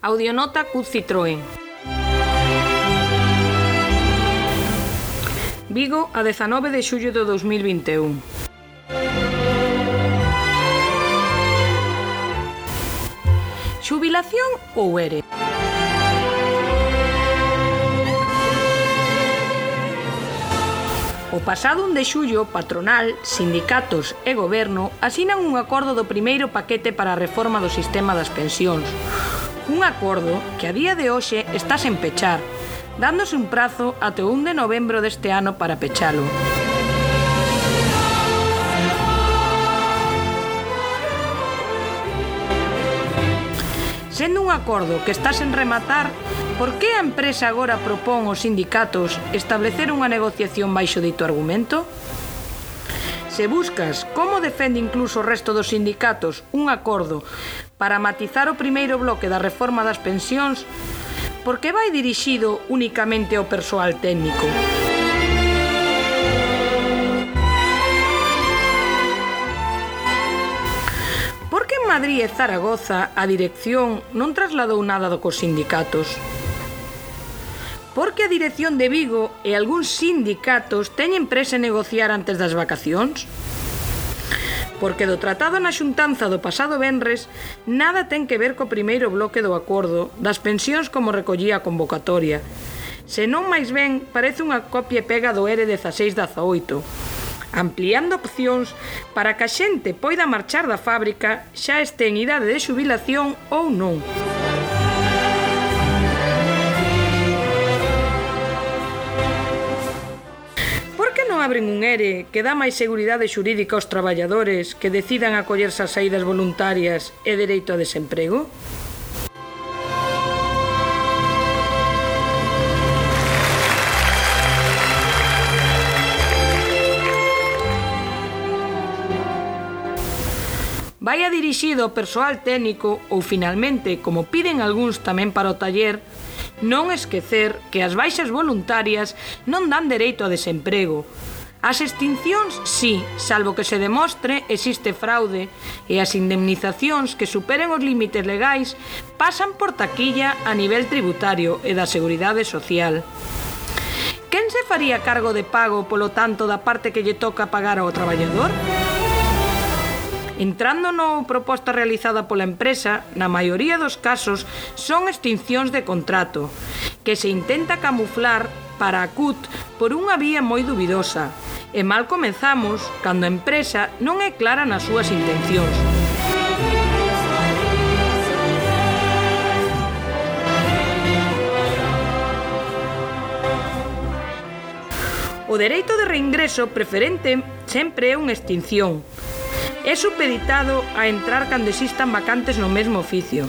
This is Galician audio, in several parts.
Audionota CUT Citroën. Vigo a 19 de xullo de 2021. Xubilación ou ere? O pasado 1 de xullo, patronal, sindicatos e goberno asinan un acordo do primeiro paquete para a reforma do sistema das pensións, un acordo que a día de hoxe está sen pechar, dándose un prazo até o 1 de novembro deste ano para pechalo. Sendo un acordo que está sen rematar, por que a empresa agora propón aos sindicatos establecer unha negociación baixo dito argumento? Se buscas como defende incluso o resto dos sindicatos un acordo para matizar o primeiro bloque da reforma das pensións, por que vai dirixido únicamente ao persoal técnico? Por que en Madrid e Zaragoza a dirección non trasladou nada do cos sindicatos? porque a dirección de Vigo e algúns sindicatos teñen presa negociar antes das vacacións? porque do tratado na xuntanza do pasado venres nada ten que ver co primeiro bloque do acordo das pensións como recollía a convocatoria. Se non máis ben, parece unha copia e pega do ERE 1618, ampliando opcións para que a xente poida marchar da fábrica xa este en idade de xubilación ou non. non abren un ERE que dá máis seguridade xurídica aos traballadores que decidan acollerse as saídas voluntarias e dereito a desemprego? Vai dirixido ao persoal técnico ou finalmente, como piden algúns tamén para o taller, non esquecer que as baixas voluntarias non dan dereito a desemprego, As extincións, sí, salvo que se demostre existe fraude e as indemnizacións que superen os límites legais pasan por taquilla a nivel tributario e da Seguridade Social. Quen se faría cargo de pago, polo tanto, da parte que lle toca pagar ao traballador? Entrando no proposta realizada pola empresa, na maioría dos casos son extincións de contrato, que se intenta camuflar para a CUT por unha vía moi dubidosa, E mal comezamos cando a empresa non é clara nas súas intencións. O dereito de reingreso preferente sempre é unha extinción. É supeditado a entrar cando existan vacantes no mesmo oficio.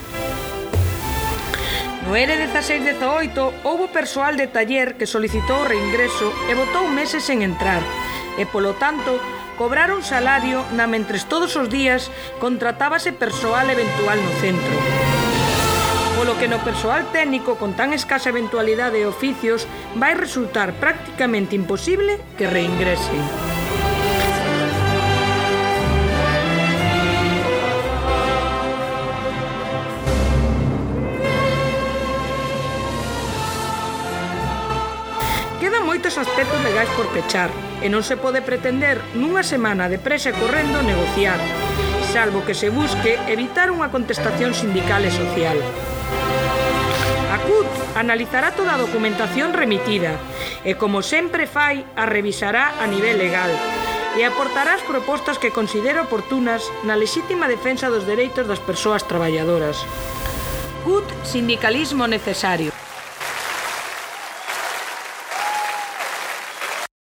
No ERE 1618 houbo persoal de taller que solicitou reingreso e votou meses en entrar e, polo tanto, cobraron salario na mentres todos os días contratábase persoal eventual no centro. Polo que no persoal técnico con tan escasa eventualidade de oficios vai resultar prácticamente imposible que reingresen. Quedan moitos aspectos legais por pechar e non se pode pretender nunha semana de presa correndo negociar, salvo que se busque evitar unha contestación sindical e social. A CUT analizará toda a documentación remitida e, como sempre fai, a revisará a nivel legal e aportará as propostas que considera oportunas na lexítima defensa dos dereitos das persoas traballadoras. CUT Sindicalismo Necesario